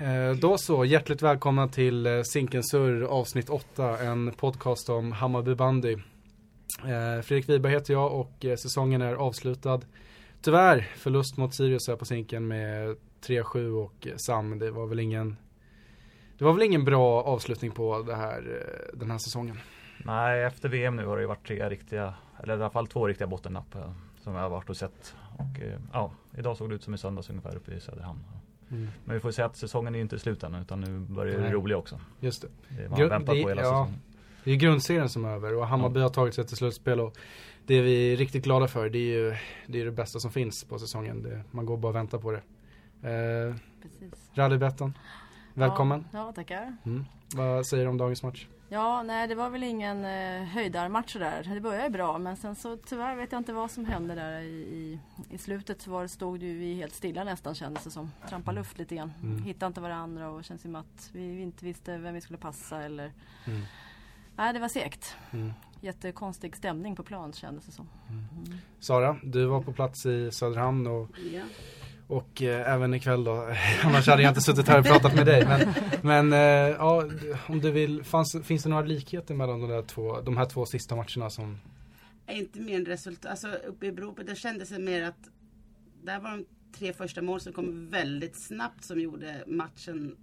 Eh, då så, hjärtligt välkomna till eh, Zinkensur avsnitt 8, en podcast om Hammarby bandy. Eh, Fredrik Wiberg heter jag och eh, säsongen är avslutad. Tyvärr förlust mot Sirius här på Zinken med 3-7 och Sam. Det var väl ingen det var väl ingen bra avslutning på det här, den här säsongen. Nej, efter VM nu har det ju varit tre riktiga, eller i alla fall två riktiga bottennapp som jag har varit och sett. Och ja, idag såg det ut som i söndags ungefär uppe i Söderhamn. Mm. Men vi får säga att säsongen är inte slut än utan nu börjar det roliga också. Just det. Det man Grund, väntat på hela ja, säsongen. Det är grundserien som är över och Hammarby ja. har tagit sig till slutspel och det är vi riktigt glada för. Det är ju det, är det bästa som finns på säsongen. Det, man går bara och väntar på det. Eh, Rallybetten. Välkommen. Ja, ja tackar. Mm. Vad säger du om dagens match? Ja, nej det var väl ingen eh, höjdarmatch där. Det började ju bra men sen så tyvärr vet jag inte vad som hände där i, i, i slutet så var det, stod ju vi helt stilla nästan kändes det som. Trampa luft lite grann. Mm. Hittade inte varandra och känns som att vi inte visste vem vi skulle passa eller mm. Nej, det var segt. Mm. Jättekonstig stämning på plan kändes det som. Mm. mm. Sara, du var på plats i Söderhamn och ja. Och eh, även ikväll då. Annars hade jag inte suttit här och pratat med dig. Men, men eh, ja, om du vill. Fanns, finns det några likheter mellan de, där två, de här två sista matcherna som? Inte mer än resultat. Alltså uppe i Broby, det kändes mer att där var de tre första mål som kom väldigt snabbt som gjorde matchen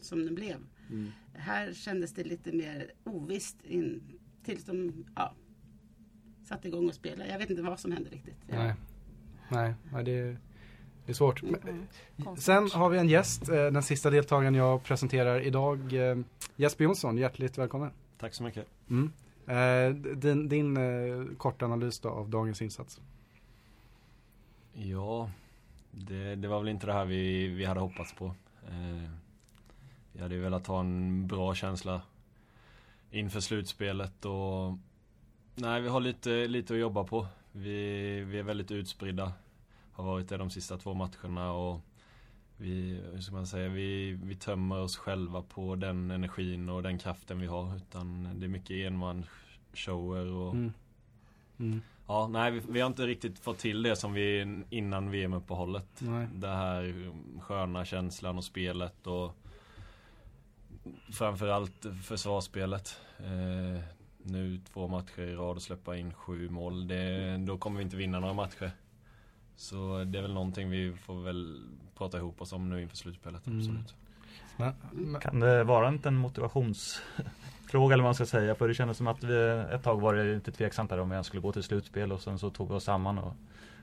som den blev. Mm. Här kändes det lite mer ovisst in, tills de ja, satte igång och spelade. Jag vet inte vad som hände riktigt. Nej, Nej det det är svårt. Mm. Sen har vi en gäst, eh, den sista deltagaren jag presenterar idag. Eh, Jesper Jonsson, hjärtligt välkommen. Tack så mycket. Mm. Eh, din, din korta analys då av dagens insats? Ja, det, det, var väl inte det här vi, vi hade hoppats på. Vi hade ju velat ha en bra känsla inför slutspelet och Nej, vi har lite, lite att jobba på. Vi, vi är väldigt utspridda har varit det de sista två matcherna och vi, hur ska man säga, vi, vi tömmer oss själva på den energin och den kraften vi har. Utan det är mycket enmansshower och mm. Mm. Ja, nej vi, vi, har inte riktigt fått till det som vi innan VM-uppehållet. Det här sköna känslan och spelet och framförallt försvarsspelet. Eh, nu två matcher i rad och släppa in sju mål. Det, då kommer vi inte vinna några matcher. Så det är väl någonting vi får väl prata ihop oss om nu inför slutspelet. Mm. Absolut. Men, kan det vara en liten motivationsfråga eller vad man ska säga? För det kändes som att vi ett tag var det lite tveksamt om vi ens skulle gå till slutspel och sen så tog vi oss samman och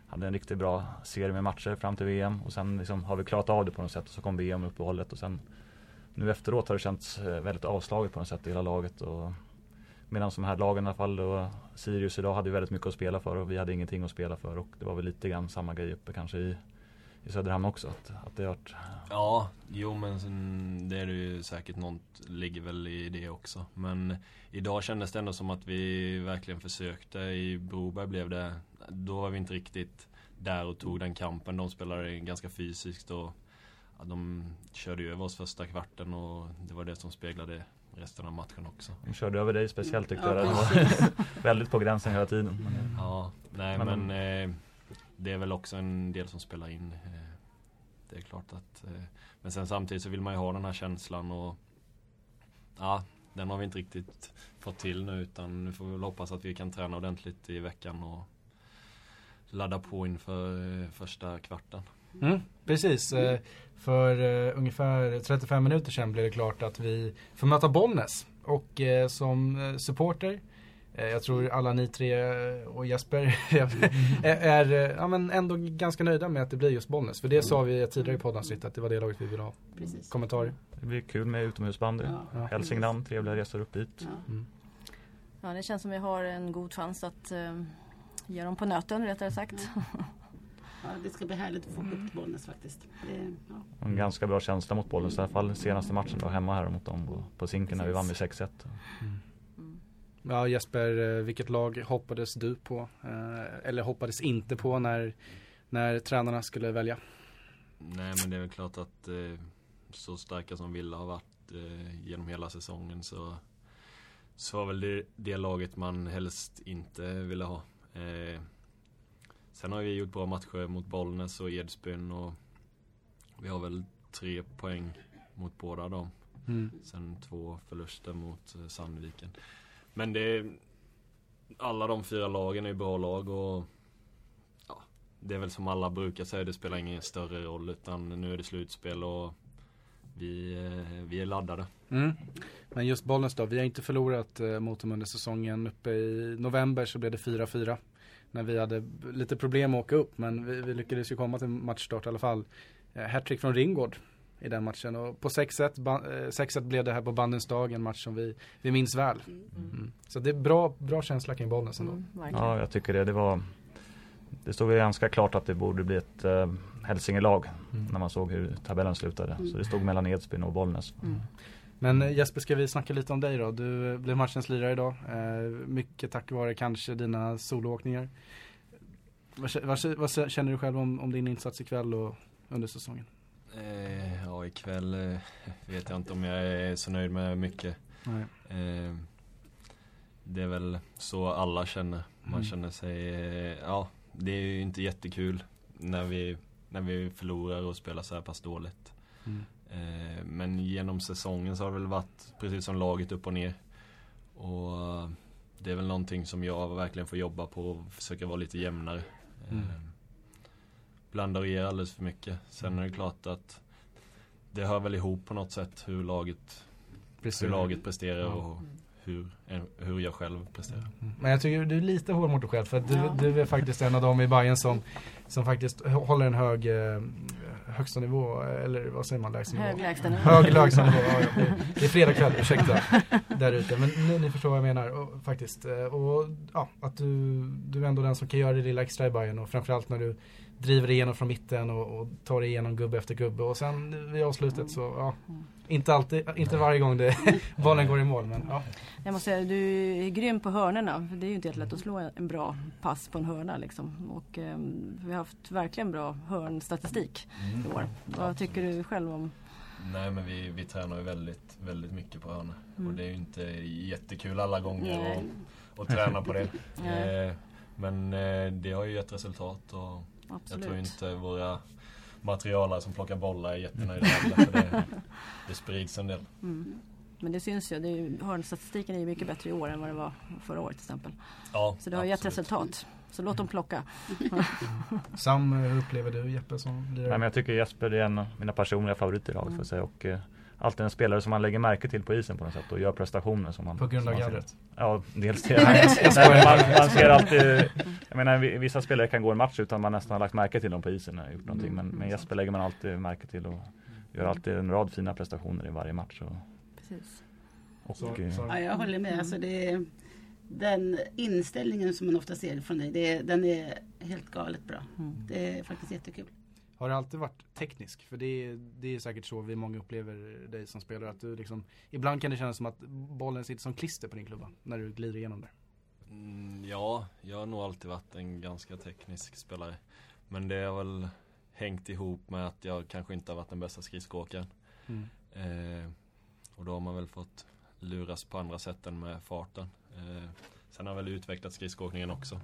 hade en riktigt bra serie med matcher fram till VM och sen liksom har vi klarat av det på något sätt och så kom VM-uppehållet och sen nu efteråt har det känts eh, väldigt avslaget på något sätt i hela laget och Medan de här lagen i alla fall då, Sirius idag hade väldigt mycket att spela för och vi hade ingenting att spela för och det var väl lite grann samma grej uppe kanske i, i Söderhamn också. Att, att det varit... Ja, jo men det är det ju säkert något, ligger väl i det också. Men idag kändes det ändå som att vi verkligen försökte. I Broberg blev det, då var vi inte riktigt där och tog den kampen. De spelade ganska fysiskt och ja, de körde ju över oss första kvarten och det var det som speglade resten av matchen också. De körde över dig speciellt tyckte ja, jag. Var väldigt på gränsen hela tiden. Men, ja, nej men, men eh, det är väl också en del som spelar in. Eh, det är klart att eh, Men sen samtidigt så vill man ju ha den här känslan och Ja, den har vi inte riktigt fått till nu utan nu får vi väl hoppas att vi kan träna ordentligt i veckan och ladda på inför eh, första kvarten. Mm, precis. Mm. För uh, ungefär 35 minuter sedan blev det klart att vi får möta Bollnäs. Och uh, som supporter jag tror alla ni tre och Jesper är, är ja, men ändå ganska nöjda med att det blir just Bollnäs. För det sa vi tidigare i poddavsnitt att det var det laget vi ville ha. Precis. Kommentarer? Det blir kul med utomhusbandy. Ja. Hälsingland, trevliga resor upp dit. Ja. Mm. ja, det känns som vi har en god chans att uh, ge dem på nöten rättare sagt. Ja, det ska bli härligt att få upp Bollnäs faktiskt. Det, ja. En ganska bra känsla mot Bollnäs i alla fall senaste matchen då hemma här mot dem på, på Zinken när vi vann med 6-1. Mm. Mm. Ja Jesper, eh, vilket lag hoppades du på? Eh, eller hoppades inte på när, när tränarna skulle välja? Nej men det är väl klart att eh, så starka som Villa har varit genom hela säsongen så så var väl det, det laget man helst inte ville ha. Eh, Sen har vi gjort bra matcher mot Bollnäs och Edsbyn och vi har väl tre poäng mot båda dem. Mm. Sen två förluster mot eh, Sandviken. Men det är, alla de fyra lagen är bra lag och ja, det är väl som alla brukar säga, det spelar ingen större roll utan nu är det slutspel och vi, eh, vi är laddade. Mm. Men just Bollnäs då, vi har inte förlorat eh, mot dem under säsongen. Uppe i november så blev det 4-4. När vi hade lite problem att åka upp men vi, vi lyckades ju komma till matchstart i alla fall. Eh, Hattrick från Ringgård i den matchen och på 6-1, ba- eh, 6-1 blev det här på bandens dag, en match som vi, vi minns väl. Mm. Så det är bra, bra känsla kring Bollnäs ändå. Mm. Ja, jag tycker det. Det var Det stod ju ganska klart att det borde bli ett eh, Hälsingelag Mm. när man såg hur tabellen slutade. Så det stod mellan Edsbyn och Bollnäs. Men eh, Jesper, ska vi snacka lite om dig då? Du eh, blev matchens lirare idag. Eh, mycket tack vare kanske dina soloåkningar. Vad, kä- vad, kä- vad känner du själv om, om din insats ikväll och under säsongen? Eh, ja, ikväll eh, vet jag inte om jag är så nöjd med mycket. Eh, det är väl så alla känner. Man Mm. känner sig, ja, det är ju inte jättekul när vi, när vi förlorar och spelar så här pass dåligt. Mm. Eh, men genom säsongen så har det väl varit precis som laget upp och ner. Och eh, det är väl någonting som jag verkligen får jobba på och försöka vara lite jämnare. Mm. Eh, blandar och ger alldeles för mycket. Sen är det klart att det hör väl ihop på något sätt hur laget, Precis. hur laget presterar och hur, hur jag själv presterar. Mm. Men jag tycker du är lite hård mot dig själv för att du, Ja. du är faktiskt en av dem i Bayern som, som faktiskt håller en hög högsta nivå, eller vad säger man, lägsta nivå? Hög lägsta nivå, ja, ja. Det- är fredag kväll, ursäkta. Där ute, men ni, ni förstår vad jag menar och, faktiskt. Eh, Och ja, att du, du är ändå den som kan göra det lilla extra i Bayern och framförallt när du driver igenom från mitten och, och tar igenom gubbe efter gubbe och sen vid avslutet så, ja. Inte alltid, inte varje gång det, bollen går i mål men ja. Jag måste säga, du är grym på hörnorna. För det är ju inte helt lätt att slå en bra pass på en hörna. Liksom. Och, ehm, vi har haft verkligen bra hörnstatistik i år. Vad tycker du själv om? Nej men vi, vi tränar ju väldigt, väldigt mycket på hörnor. Mm. Och det är ju inte jättekul alla gånger Nej. att, att träna på det. Eh, men eh, det har ju gett resultat och Absolut. jag tror inte våra materialare som plockar bollar är jättenöjda. För det, det sprids en del. Mm. Men det syns ju. Det är ju hörnstatistiken är ju mycket bättre i år än vad det var förra året till exempel. Ja, Så det har gett absolut. resultat. Så låt dem plocka. Sam, hur upplever du Jeppe som Nej, lirare? men jag tycker Jesper är en av mina personliga favoriter i laget Mm. för sig. Och, eh, alltid en spelare som man lägger märke till på isen på något sätt och gör prestationer som man På grund av gallret? Ja, dels det. Nej, man, man ser alltid, jag menar vi- vissa spelare kan gå en match utan man nästan har lagt märke till dem på isen och gjort någonting. Men, men Jesper lägger man alltid märke till och gör alltid en rad fina prestationer i varje match. Och, Precis. och, Så- eh, så- Ja, jag håller med. Alltså det, den inställningen som man ofta ser från dig, det, den är helt galet bra. Mm. Det är faktiskt jättekul. Har det alltid varit teknisk? För det är, det är säkert så vi många upplever dig som spelare. Att du liksom, ibland kan det kännas som att bollen sitter som klister på din klubba. När du glider igenom där. Mm, ja, jag har nog alltid varit en ganska teknisk spelare. Men det har väl hängt ihop med att jag kanske inte har varit den bästa skridskoåkaren. Mm. Eh, och då har man väl fått luras på andra sätt än med farten. Eh, sen har jag väl utvecklat skridskoåkningen också.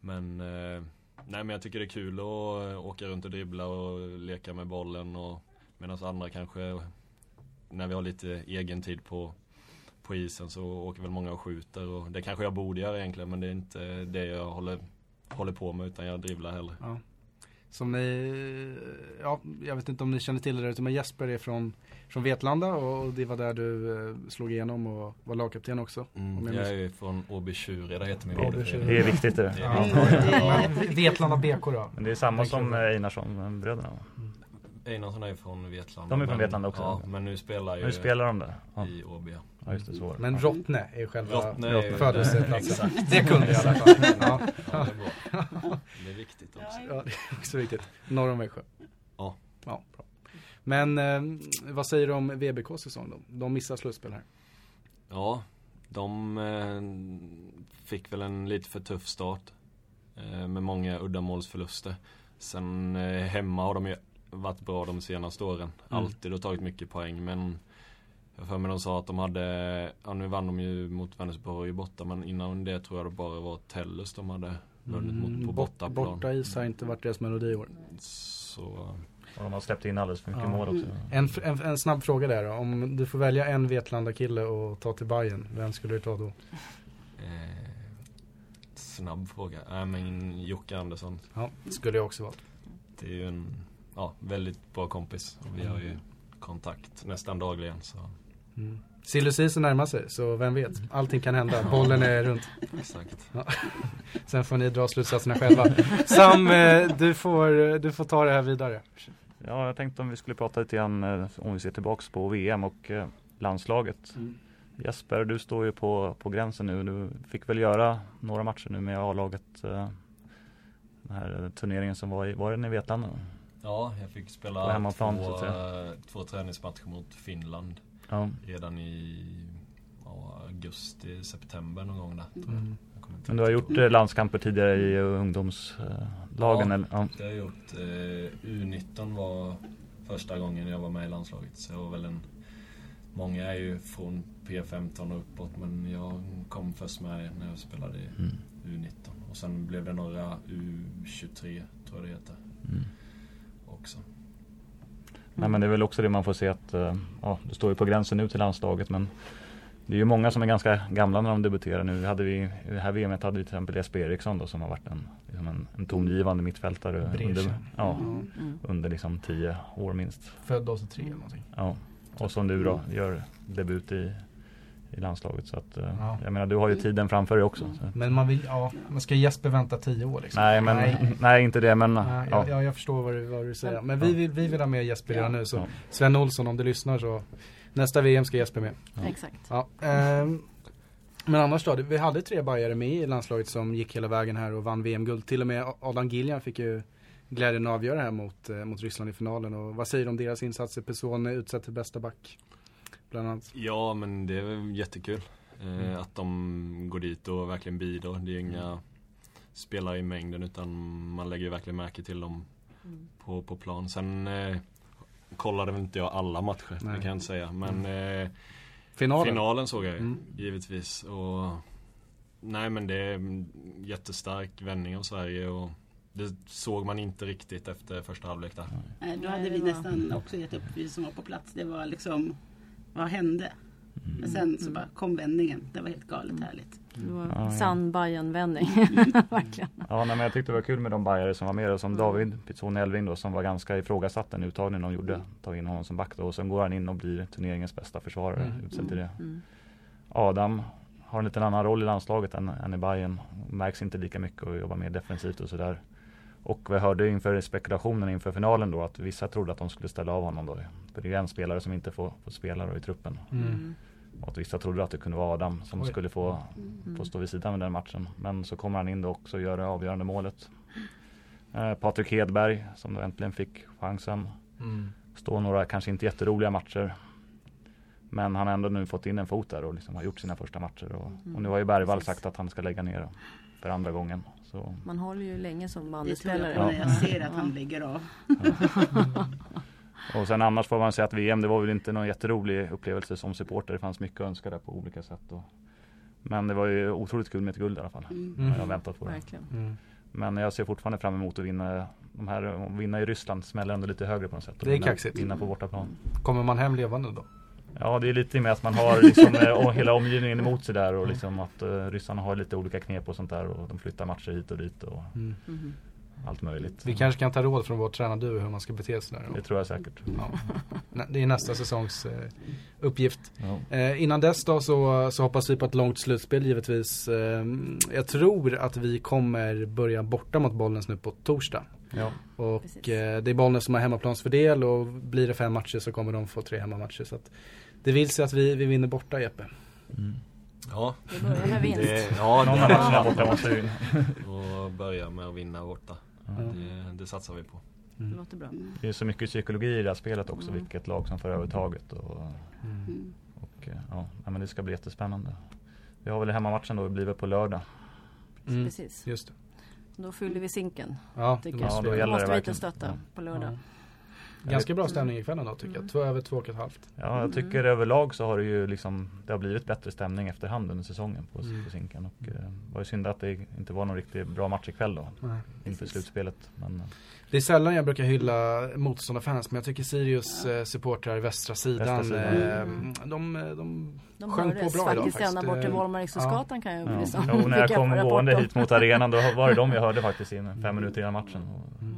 Men, eh, nej men jag tycker det är kul att eh, åka runt och dribbla och leka med bollen och medan andra kanske när vi har lite egen tid på, på isen så åker väl många och skjuter och det kanske jag borde göra egentligen men det är inte det jag håller, håller på med utan jag dribblar hellre. Ja. Som ni, ja, jag vet inte om ni känner till det där ute, men Jesper är från, från Vetlanda och det var där du eh, slog igenom och var lagkapten också. Mm, jag jag är ju från Åby Tjure, där heter min. Tjure. det är viktigt det. Det är Ja. Ja. Vetlanda BK då? Men det är samma Den som eh, Einarsson-bröderna. va? Einarsson är ju från Vetlanda. De är från Vetlanda också. Ja, men nu spelar ju Nu spelar de där. Ja, i Åby. Ja. just det, så var det. Men Ja. Rottne är själva Rottne födelseplatsen. Det kunde jag i alla fall. Ja. Ja, det är bra. Det är viktigt också. Ja, det är också viktigt. Norr om Växjö. Ja. Ja, bra. Men eh, vad säger du om VBKs säsong då? De missar slutspel här. Ja, de eh, fick väl en lite för tuff start. Eh, med många uddamålsförluster. Sen eh, hemma har de ju varit bra de senaste åren. Mm. Alltid och tagit mycket poäng men jag för mig de sa att de hade, ja nu vann de ju mot Vänersborg borta men innan det tror jag det bara var Tellus de hade vunnit mot på Mm, bort- bortaplan. Borta is har inte varit deras melodi i år. Så Och de har släppt in alldeles för mycket ja. mål också. En, en, en, snabb fråga där då. Om du får välja en Vetlanda-kille och ta till Bayern vem skulle du ta då? Eh, snabb fråga. Äh, men Jocke Andersson. Ja, skulle jag också valt. Det är ju en ja, väldigt bra kompis. Och vi har ju kontakt nästan dagligen. Så. Mm. Silly season närmar sig, så vem vet? Allting kan hända. Bollen är runt. Exakt. Ja. Sen får ni dra slutsatserna själva. Sam, eh, du får, du får ta det här vidare. Ja, jag tänkte om vi skulle prata lite grann eh, om vi ser tillbaks på VM och eh, landslaget. Mm. Jesper, du står ju på, på gränsen nu. Du fick väl göra några matcher nu med A-laget. Den här turneringen som var i, var den i Vetlanda? Ja, jag fick spela två, två träningsmatcher mot Finland. Ja. Redan i ja, augusti, september någon gång där. Mm. Men du har gjort eh, landskamper tidigare i ungdomslagen? Ja, eller? ja. det har jag gjort. Eh, U19 var första gången jag var med i landslaget. Så jag var väl en, många är ju från P15 och uppåt men jag kom först med när jag spelade i mm. U19. Och sen blev det några U23 tror jag det heter. Mm. Också. Nej men det är väl också det man får se att, eh, ja du står ju på gränsen nu till landslaget men det är ju många som är ganska gamla när de debuterar nu. Hade vi, I det här VMet hade vi till exempel Jesper Eriksson då, som har varit en, liksom en, en tongivande mittfältare under, ja, mm. under liksom tio år minst. Född 83 eller någonting. Ja, och som du då gör debut i i landslaget. Så att, eh, ja. jag menar, du har ju tiden framför dig också. Så. Men man vill, ja, man ska Jesper vänta tio år liksom. Nej, men, nej. nej inte det men. Nej, ja. jag, jag förstår vad du, vad du säger. Men vi, vill, vi vill ha med Jesper redan nu. Så Sven Olsson om du lyssnar så nästa VM ska Jesper med. Exakt. Ja, ähm, men annars då, vi hade tre bajare med i landslaget som gick hela vägen här och vann VM-guld. Till och med Adam Giljan fick ju glädjen att avgöra här mot, eh, mot Ryssland i finalen. Och vad säger du om deras insatser? Person utsett till bästa back bland annat. Ja men det är jättekul. Eh, mm. Att de går dit och verkligen bidrar. Det är inga mm. spelare i mängden utan man lägger verkligen märke till dem mm. på, på plan. Sen eh, kollade väl inte jag alla matcher, Nej. det kan jag inte säga. Men mm. eh, finalen. finalen såg jag ju, mm. givetvis. Och, nej men det är en jättestark vändning av Sverige. Och, det såg man inte riktigt efter första halvlek där. Nej, då hade vi nästan också gett upp, vi som var på plats. Det var liksom vad hände? Mm. Men sen så bara kom vändningen. Det var helt galet härligt. Det var ja, sann Bajen-vändning. Verkligen. Ja, nej, men jag tyckte det var kul med de bajare som var med. Och som David Pizzone Elving då, som var ganska ifrågasatt den uttagningen de gjorde. Ta in honom som back då. Och sen går han in och blir turneringens bästa försvarare. Mm. Utsedd till det. Mm. Adam har en liten annan roll i landslaget än, än i Bayern. Märks inte lika mycket och jobbar mer defensivt och sådär. Och vi hörde inför spekulationen inför finalen då att vissa trodde att de skulle ställa av honom då. För det är en spelare som inte får, får spela då i truppen. Mm. Och att vissa trodde att det kunde vara Adam som Oj. skulle få, mm. få stå vid sidan med den matchen. Men så kommer han in då också och gör det avgörande målet. Eh, Patrik Hedberg som då äntligen fick chansen. Mm. Står några kanske inte jätteroliga matcher. Men han har ändå nu fått in en fot där och liksom har gjort sina första matcher. Och, och nu har ju Bergvall sagt att han ska lägga ner för andra gången. Så. Man håller ju länge som bandespelare. Det tror jag när jag ser att han ligger av. och sen annars får man säga att VM det var väl inte någon jätterolig upplevelse som supporter. Det fanns mycket att önska där på olika sätt. Och, men det var ju otroligt kul med ett guld i alla fall. Mm. Jag har väntat på det. Mm. Men jag ser fortfarande fram emot att vinna de här, vinna i Ryssland smäller ändå lite högre på något sätt. Det är kaxigt. Vinna på bortaplan. Kommer man hem levande då? Ja det är lite med att man har liksom, eh, hela omgivningen emot sig där och liksom att uh, ryssarna har lite olika knep och sånt där och de flyttar matcher hit och dit och mm. Mhm. allt möjligt. Vi kanske kan ta råd från vår tränarduo hur man ska bete sig där. Det tror jag säkert. Ja. Det är nästa säsongs uh, uppgift. Ja. Uh, innan dess då så, så hoppas vi på ett långt slutspel givetvis. jag tror att vi kommer börja borta mot Bollnäs nu på torsdag. Ja. Och det är Bollnäs som har hemmaplansfördel och blir det fem matcher så kommer de få tre hemmamatcher. Så att det vill sig att vi, vi vinner borta Jeppe. Mm. Ja. Det börjar med vinst. Det, ja, någon av matcherna borta måste vi Och börja med att vinna borta. Mm. Det, det satsar vi på. Mm. Det låter bra. Det är så mycket psykologi i det här spelet också. Mm. Vilket lag som får över taget. Och, mm. och, ja, men det ska bli jättespännande. Vi har väl hemmamatchen då, blir väl på lördag. Mm. Precis. Just det. Då fyller vi sinken. Ja, det ja, då gäller måste det vi inte stötta ja. på lördag. Ganska bra stämning ikväll ändå tycker jag. Mm. Två över två och ett halvt. Ja, jag tycker överlag så har det ju liksom Det har blivit bättre stämning efterhand under säsongen på, Mm. på Zinken. Och eh, det var ju synd att det inte var någon riktigt bra match ikväll då. Nej. Inför slutspelet. Men eh, Det är sällan jag brukar hylla motståndarfans men jag tycker Sirius eh, supportrar västra sidan, Västra eh, sidan. de, de De sjöng på hördes bra idag faktiskt ända faktiskt. bort till Eh, Valmariksgatan kan jag ja. liksom. Jo, när jag kom gående hit mot arenan då var det de jag hörde faktiskt in fem minuter innan matchen. Och, Mm.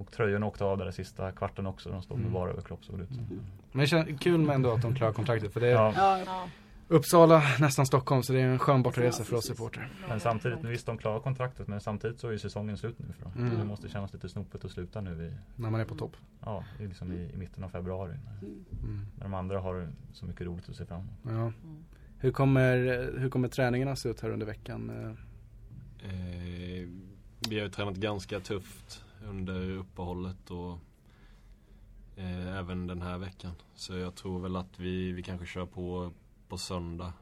Och tröjorna åkte av där sista kvarten också. De stod med Mm. bara överkropp såg det ut som. Men det känns kul med ändå att de klarar kontraktet för det är Ja, Ja. Uppsala, nästan Stockholm så det är en skön bortaresa för oss supportrar. men samtidigt, visst de klarar kontraktet men samtidigt så är ju säsongen slut nu för dem. Mm. Det måste kännas lite snopet att sluta nu i, När man är på topp. ja, i, liksom i, i mitten av februari. När, Mm. när de andra har så mycket roligt att se fram emot. Ja. Mm. Hur, kommer, hur kommer träningarna se ut här under veckan? Eh, vi har ju tränat ganska tufft under uppehållet och eh, även den här veckan. Så jag tror väl att vi, vi kanske kör på på söndag.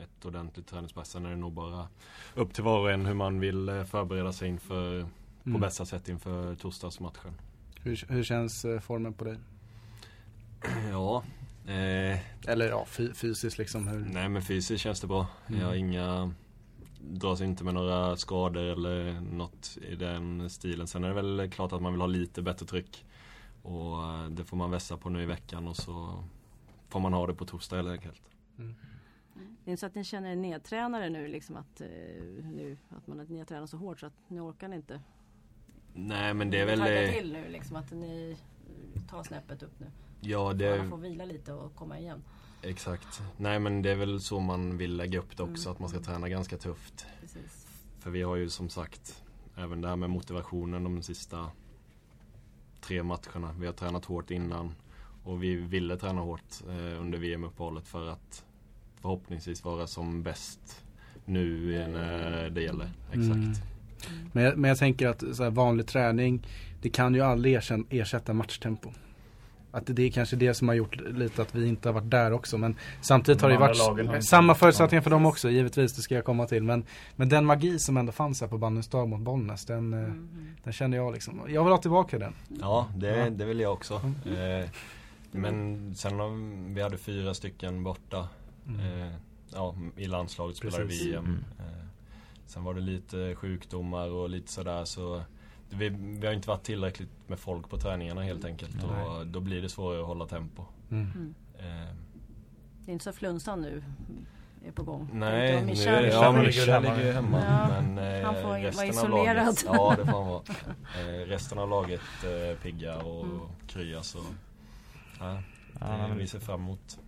Ett ordentligt träningspass. Sen är det nog bara upp till var och en hur man vill eh, förbereda sig inför, på mm. bästa sätt inför torsdagsmatchen. hur, hur känns eh, formen på dig? Ja, eh, Eller ja, fy, fysiskt liksom. Hur? nej men fysiskt känns det bra. Mm. Jag har inga dras inte med några skador eller något i den stilen. Sen är det väl klart att man vill ha lite bättre tryck. Och eh, det får man vässa på nu i veckan och så får man ha det på torsdag helt enkelt. Mm. Det är inte så att ni känner er nedtränade nu liksom att, eh, nu, att man, ni har tränat så hårt så att ni orkar inte Nej men det är väl... tagga eh, till nu liksom att ni tar snäppet upp nu. Ja Det... det Alla får vila lite och komma igen. Exakt. Nej men det är väl så man vill lägga upp det också. Mm. Att man ska träna ganska tufft. Precis. För vi har ju som sagt även det här med motivationen de sista tre matcherna. Vi har tränat hårt innan och vi ville träna hårt eh, under VM-uppehållet för att förhoppningsvis vara som bäst nu när det gäller. Exakt. Mm. Men, jag, men jag tänker att så här, vanlig träning Det kan ju aldrig ersätta matchtempo Att det är kanske det som har gjort lite att vi inte har varit där också men Samtidigt har det varit samma förutsättningar för dem också givetvis Det ska jag komma till men Men den magi som ändå fanns här på bandens dag mot Bollnäs Den, Mm. den kände jag liksom Jag vill ha tillbaka den Ja, det, Ja. det vill jag också. Mm. Eh, men sen har vi hade fyra stycken borta. Eh, ja, i landslaget spelade Precis. VM. Mm. Eh, sen var det lite sjukdomar och lite sådär så vi, vi har inte varit tillräckligt med folk på träningarna helt enkelt Nej. och då blir det svårare att hålla tempo. Mm. Mm. Eh, Det är inte så flunsan nu är på gång. nej, nu är det, ja, hemma. ligger ju hemma. Ja, men eh, han får vara isolerad. Av laget, ja, det får han vara. Eh, resten av laget eh, piggar och Mm. kryar så ja, Ja, men- vi ser fram emot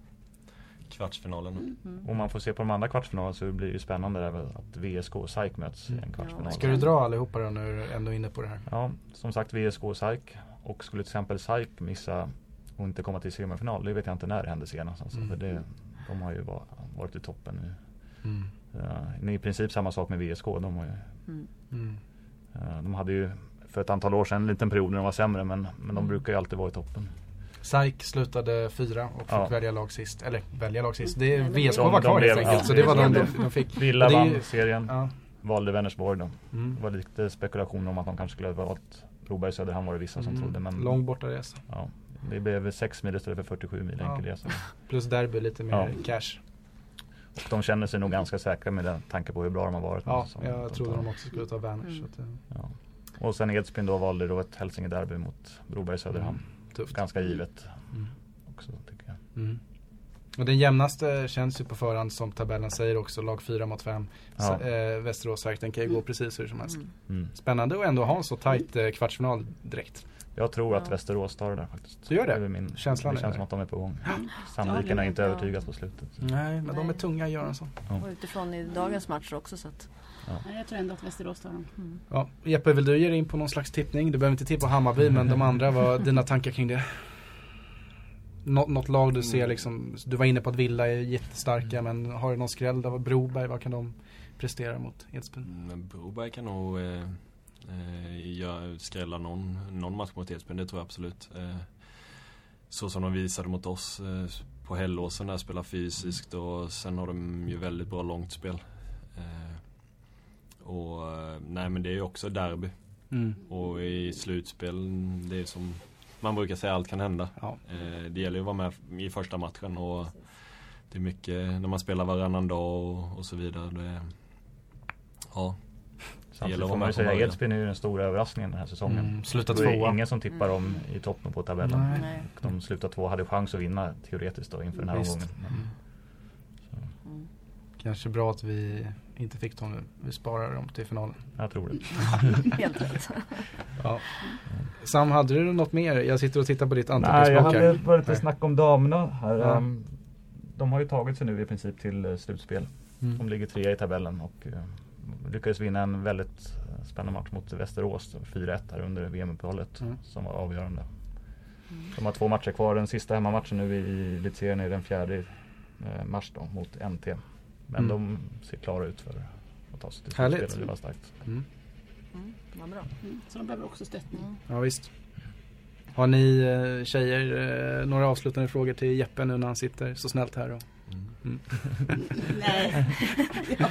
kvartsfinalen. Mm. Om man får se på de andra kvartsfinalerna så blir det spännande där att VSK och SAIK möts i en Mm. kvartsfinal. Ja. Ska du dra allihopa då när du är ändå inne på det här? Ja, som sagt VSK och SAIK. Och skulle till exempel SAIK missa och inte komma till semifinal, det vet jag inte när det hände senast. Alltså, Mm. för det, de har ju va- varit i toppen nu. Mm. Uh, I princip samma sak med VSK. De, har ju, Mm. Mm. eh, de hade ju för ett antal år sedan en liten period när de var sämre men, men de Mm. brukar ju alltid vara i toppen. SAIK slutade fyra och fick Ja. välja lag sist. Eller välja lag sist. Det, Nej, det VSK blev- var De- kvar de helt enkelt. ja. Så det var de de, de fick. Villa ju- vann serien, Ja. valde Vänersborg då. Mm. Det var lite spekulation om att de kanske skulle ha valt Broberg Söderhamn var det vissa som Mm. trodde. Men Lång bortaresa. ja, det blev 6 mil istället för 47 mil Ja. enkel resa. Plus derby lite mer Ja. cash. Och de känner sig nog ganska säkra med den tanke på hur bra de har varit. Ja, jag de trodde de också skulle ta Werners. Mm. eh, Ja. Och sen Edsbyn då valde då ett Hälsinge-derby mot Broberg Söderhamn. Tufft. Ganska givet Mm. också tycker jag. Mm. Och den jämnaste känns ju på förhand som tabellen säger också. Lag 4 mot 5. Ja. Eh, Västerås den kan ju gå precis hur som helst. Mm. Mm. Spännande att ändå ha en så tajt eh, kvartsfinal direkt. Jag tror att Ja. Västerås tar det där faktiskt. Du gör det? väl min Känslan Det är känns det. som att de är på gång. Ja, Sandviken det har är inte övertygat på slutet. Nej, men de är Nej. tunga Göransson. Och utifrån i dagens match också så att Nej, Jag tror ändå att Västerås tar dem. mm. Ja, Jeppe, vill du ge dig in på någon slags tippning? Du behöver inte tippa Hammarby, men de andra, vad dina tankar kring det? Nå något lag du ser liksom, du var inne på att Villa är jättestarka, men har du någon skräll där? Broberg, vad kan de prestera mot Edsbyn? Mm, Men Broberg kan nog eh, eh, skrälla någon, någon match mot Edsbyn, det tror jag absolut. Eh, så som de visade mot oss eh, på Hällåsen där, spelar fysiskt och sen har de ju väldigt bra långt spel. Eh, och eh, nej men det är ju också derby. Mm. Och i slutspel, det är som man brukar säga allt kan hända. Ja. Eh, det gäller ju att vara med i första matchen och det är mycket när man spelar varannan dag och, och så vidare. Det, ja, Samtidigt gäller att får man ju säga början. Edsbyn är ju den stora överraskningen den här säsongen. Mm, sluta Det är tvåa. ingen som tippar dem i toppen på tabellen. Nej. Nej. De slutar två, hade chans att vinna teoretiskt då inför den här Visst. omgången. Men, Mm. Mm. Kanske bra att vi inte fick dem nu. Vi sparar dem till finalen. jag tror det. Helt rätt. Ja. Sam, hade du något mer? Jag sitter och tittar på ditt Nej, jag anteckningsblock hade här. bara lite snack om damerna här. Ja. Ehm, De har ju tagit sig nu i princip till eh, slutspel. Mm. De ligger trea i tabellen och eh, lyckades vinna en väldigt eh, spännande match mot Västerås. 4-1 här under VM-uppehållet Mm. som var avgörande. Mm. De har två matcher kvar. Den sista hemmamatchen nu i elitserien är den 4 eh, mars då mot NT. Men Mm. de ser klara ut för att ta sig till Härligt. slutspel. Det var starkt. Mm. Mm. Vad bra. Mm. Så de behöver också stöttning. Mm. Ja, visst. Har ni eh, tjejer eh, några avslutande frågor till Jeppe nu när han sitter så snällt här? Och... mm. Nej.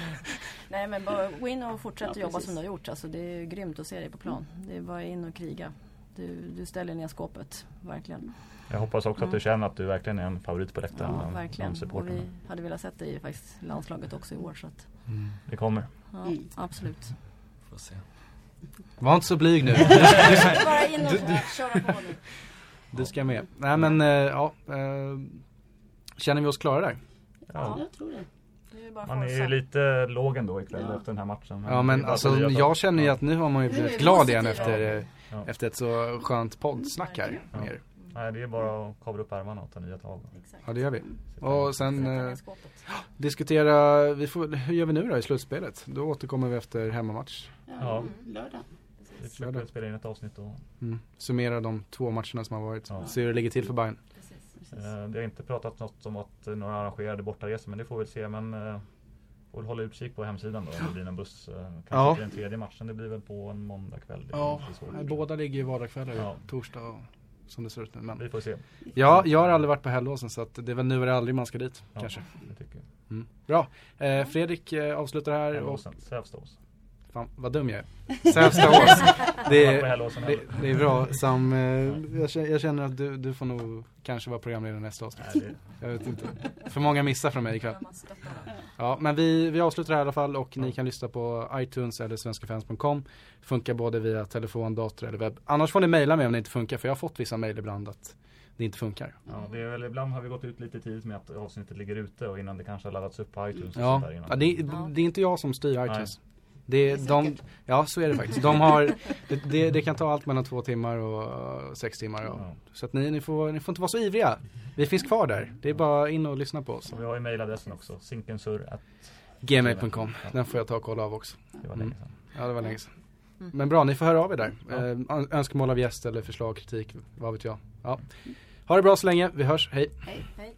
Nej men bara gå in och fortsätt Ja, att jobba precis. som du har gjort. Alltså, det är grymt att se dig på plan. Det är bara in och kriga. Du, du ställer ner skåpet, verkligen. Jag hoppas också att du Mm. känner att du verkligen är en favorit på läktaren Ja, bland- verkligen. bland Och vi hade velat sett dig i faktiskt landslaget också i år. Så att, Mm. Det kommer. ja, Mm. absolut. Får se. Var inte så blyg nu. bara in och köra på nu. Du ska med. Nej men eh, ja. Eh, känner vi oss klara där? Ja. Jag tror det. Det är bara Man är ju lite låg ändå ikväll Ja. efter den här matchen. Ja men är bara alltså jag känner ju Ja. att nu har man ju blivit vi glad igen efter, eh, Ja. efter ett så skönt poddsnack här Ja. med er. Nej, det är bara att kavla upp ärmarna och ta nya tag. Exakt. Ja det gör vi. Och sen eh, diskutera, vi får, hur gör vi nu då i slutspelet? Då återkommer vi efter hemmamatch. Ja. Ja. Lördag. Vi försöker spela in ett avsnitt och Mm. Summera de två matcherna som har varit. Ja. Se hur det ligger till för Bayern. Precis. Precis. eh, det har inte pratat något om att eh, några arrangerade bortaresor men det får vi se. Men eh, får väl hålla utkik på hemsidan då om det blir någon buss. Eh, kanske Ja. till den tredje matchen. Det blir väl på en måndag kväll. Det är Ja, lite svårt. nej, båda ligger ju vardagskvällar Ja. torsdag och som det ser ut nu. Men Vi får se. ja, jag har aldrig varit på Hällåsen så att det är väl nu eller aldrig man ska dit Ja, kanske. Det tycker jag. Mm. Bra. Eh, Fredrik eh, avslutar här och Hällåsen, Sävstås. Fan vad dum jag är. Sävstaås. Det Var på är, det, det är bra. Sam, eh, jag, känner, att du, du får nog kanske vara programledare nästa avsnitt. Nej, det, Jag vet inte. För många missar från mig ikväll. Ja, men vi, vi avslutar här i alla fall och ni kan lyssna på iTunes eller svenskafans.com. Funkar både via telefon, dator eller webb. Annars får ni mejla mig om det inte funkar för jag har fått vissa mejl ibland att det inte funkar. ja, det är väl, ibland har vi gått ut lite tidigt med att avsnittet ligger ute och innan det kanske har laddats upp på iTunes. Och Ja, sånt där innan. ja det, det är inte jag som styr iTunes. Det Det är de, ja så är det faktiskt. De har, det, det, det kan ta allt mellan två timmar och sex timmar. Och, Ja. Så att ni, ni, får, ni får inte vara så ivriga. Vi finns kvar där. Det är bara in och lyssna på oss. Och vi har ju mejladressen också. Gmail.com. Ja. Den får jag ta och kolla av också. det var Mm. länge sedan. Ja det var länge sedan. Mm. Men bra, ni får höra av er där. Ja. Eh, önskemål av gäst eller förslag, kritik, vad vet jag. Ja. Ha det bra så länge, vi hörs, hej. Hej. Hej.